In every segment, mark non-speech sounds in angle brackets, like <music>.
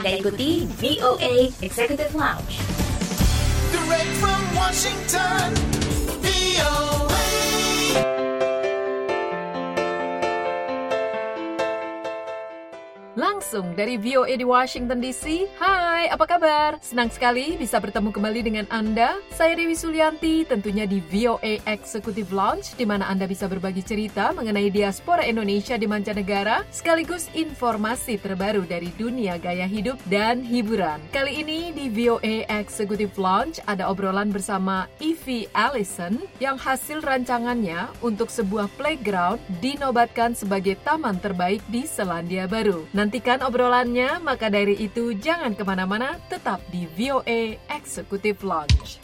Anda ikuti VOA Executive Lounge. Direct from Washington, VOA. Langsung dari VOA di Washington DC. Hai, apa kabar? Senang sekali bisa bertemu kembali dengan Anda. Saya Dewi Sulianti, tentunya di VOA Executive Lounge, di mana Anda bisa berbagi cerita mengenai diaspora Indonesia di mancanegara, sekaligus informasi terbaru dari dunia gaya hidup dan hiburan. Kali ini di VOA Executive Lounge ada obrolan bersama Evie Allison yang hasil rancangannya untuk sebuah playground dinobatkan sebagai taman terbaik di Selandia Baru. Nantikan obrolannya, maka dari itu jangan ke mana-mana, tetap di VOA Executive Lounge.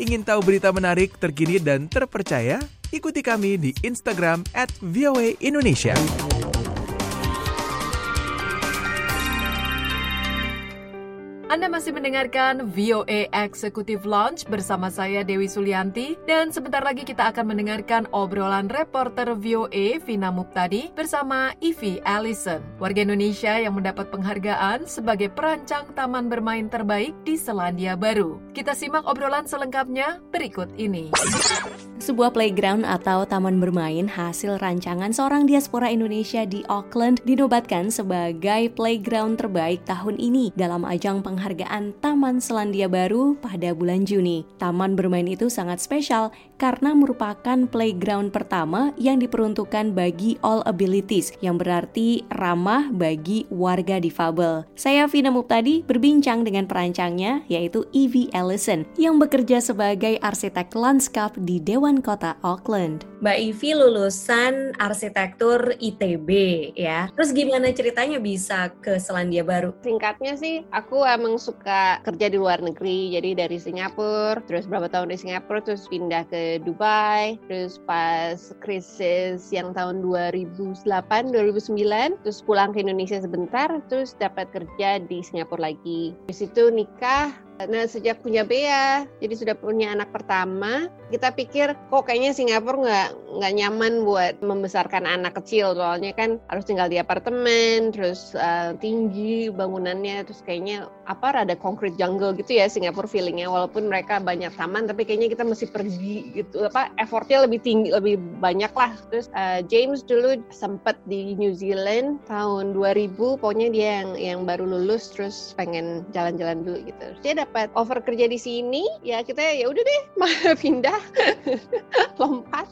Ingin tahu berita menarik, terkini, dan terpercaya? Ikuti kami di Instagram at Indonesia. Anda masih mendengarkan VOA Executive Lounge bersama saya Dewi Sulianti dan sebentar lagi kita akan mendengarkan obrolan reporter VOA Vina Muptadi bersama Ivy Allison, warga Indonesia yang mendapat penghargaan sebagai perancang taman bermain terbaik di Selandia Baru. Kita simak obrolan selengkapnya berikut ini. Sebuah playground atau taman bermain hasil rancangan seorang diaspora Indonesia di Auckland dinobatkan sebagai playground terbaik tahun ini dalam ajang penghargaan Taman Selandia Baru pada bulan Juni. Taman bermain itu sangat spesial karena merupakan playground pertama yang diperuntukkan bagi all abilities, yang berarti ramah bagi warga difabel. Saya Vina Muptadi berbincang dengan perancangnya yaitu Evie Ellison yang bekerja sebagai arsitek lanskap di Dewan Kota Auckland. Mbak Ivi lulusan arsitektur ITB ya. Terus gimana ceritanya bisa ke Selandia Baru? Singkatnya sih, aku emang suka kerja di luar negeri. Jadi dari Singapura, terus berapa tahun di Singapura, terus pindah ke Dubai. Terus pas krisis yang tahun 2008, 2009, terus pulang ke Indonesia sebentar, terus dapat kerja di Singapura lagi. Di situ nikah, Nah, sejak punya Bea, jadi sudah punya anak pertama, kita pikir kok kayaknya Singapura nggak nggak nyaman buat membesarkan anak kecil, soalnya kan harus tinggal di apartemen, terus uh, tinggi bangunannya, terus kayaknya apa rada concrete jungle gitu ya Singapura feelingnya, walaupun mereka banyak taman, tapi kayaknya kita mesti pergi gitu, apa effortnya lebih tinggi, lebih banyak lah. Terus uh, James dulu sempat di New Zealand tahun 2000, pokoknya dia yang yang baru lulus, terus pengen jalan-jalan dulu gitu. Dia dapat offer kerja di sini ya kita ya udah deh <laughs> pindah <laughs> lompat.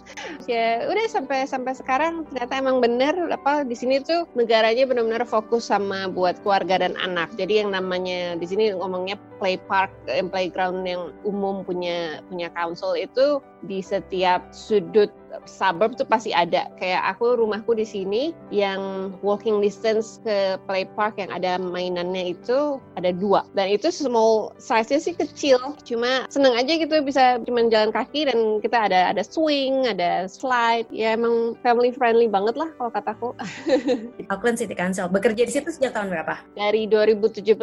Ya udah sampai sampai sekarang ternyata emang bener apa di sini tuh negaranya benar-benar fokus sama buat keluarga dan anak. Jadi yang namanya di sini ngomongnya play park and playground yang umum punya punya council itu di setiap sudut suburb tuh pasti ada. Kayak aku rumahku di sini yang walking distance ke play park yang ada mainannya itu ada dua. Dan itu small size-nya sih kecil. Cuma seneng aja gitu bisa cuma jalan kaki dan kita ada ada swing, ada slide. Ya emang family friendly banget lah kalau kataku. Auckland <laughs> City Council. Bekerja di situ sejak tahun berapa? Dari 2017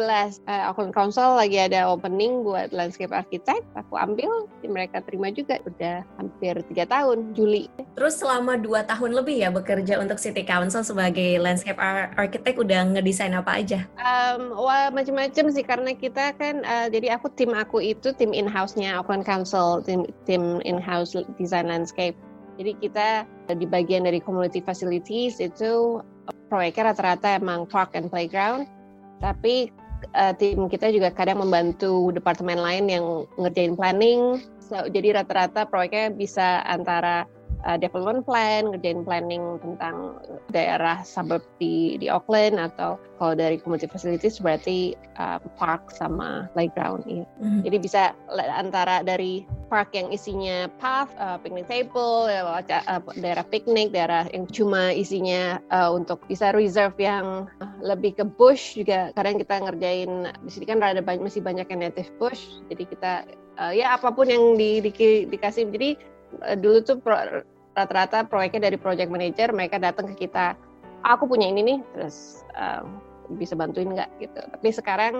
uh, Auckland Council lagi ada opening buat landscape architect. Aku ambil, mereka terima juga. Udah hampir tiga tahun, Juli Terus selama dua tahun lebih ya bekerja untuk City Council sebagai landscape ar architect udah ngedesain apa aja? Um, wah macam-macam sih karena kita kan uh, jadi aku tim aku itu tim in-house-nya Auckland Council, tim tim in-house design landscape. Jadi kita di bagian dari community facilities itu proyeknya rata-rata emang park and playground. Tapi uh, tim kita juga kadang membantu departemen lain yang ngerjain planning. So, jadi rata-rata proyeknya bisa antara uh, development plan, ngerjain planning tentang daerah suburb di di Auckland atau kalau dari community facilities berarti uh, park sama playground ya. Mm-hmm. Jadi bisa antara dari park yang isinya path, uh, picnic table, ya, uh, daerah piknik, daerah yang cuma isinya uh, untuk bisa reserve yang lebih ke bush juga. Kadang kita ngerjain di sini kan ada banyak, masih banyak yang native bush, jadi kita uh, ya apa pun yang di, di, dikasih. Jadi uh, dulu tuh pro, rata-rata proyeknya dari project manager mereka datang ke kita aku punya ini nih terus uh, bisa bantuin nggak? Gitu. Tapi sekarang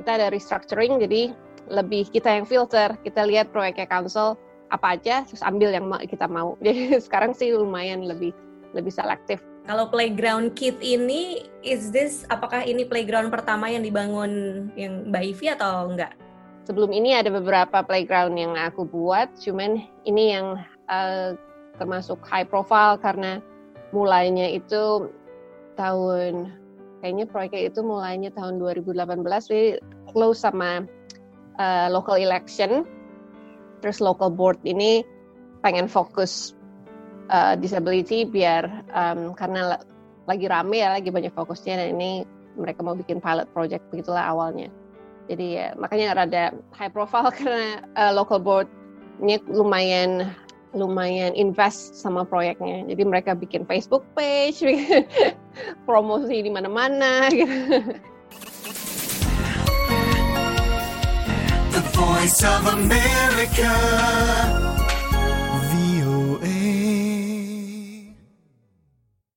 kita ada restructuring jadi lebih kita yang filter kita lihat proyeknya council apa aja terus ambil yang kita mau. <laughs> Jadi sekarang sih lumayan lebih lebih selektif. Kalau playground kit ini, is this apakah ini playground pertama yang dibangun yang Mbak Ivi atau enggak? Sebelum ini ada beberapa playground yang aku buat, cuman ini yang uh, termasuk high profile karena mulainya itu tahun kayaknya proyeknya itu mulainya tahun 2018, jadi close sama uh, local election. Terus local board ini pengen fokus uh, disability biar um, karena lagi rame ya lagi banyak fokusnya dan ini mereka mau bikin pilot project begitulah awalnya jadi ya makanya rada high profile <laughs> karena uh, local boardnya lumayan lumayan invest sama proyeknya jadi mereka bikin Facebook page bikin <laughs> promosi di mana-mana <laughs> gitu.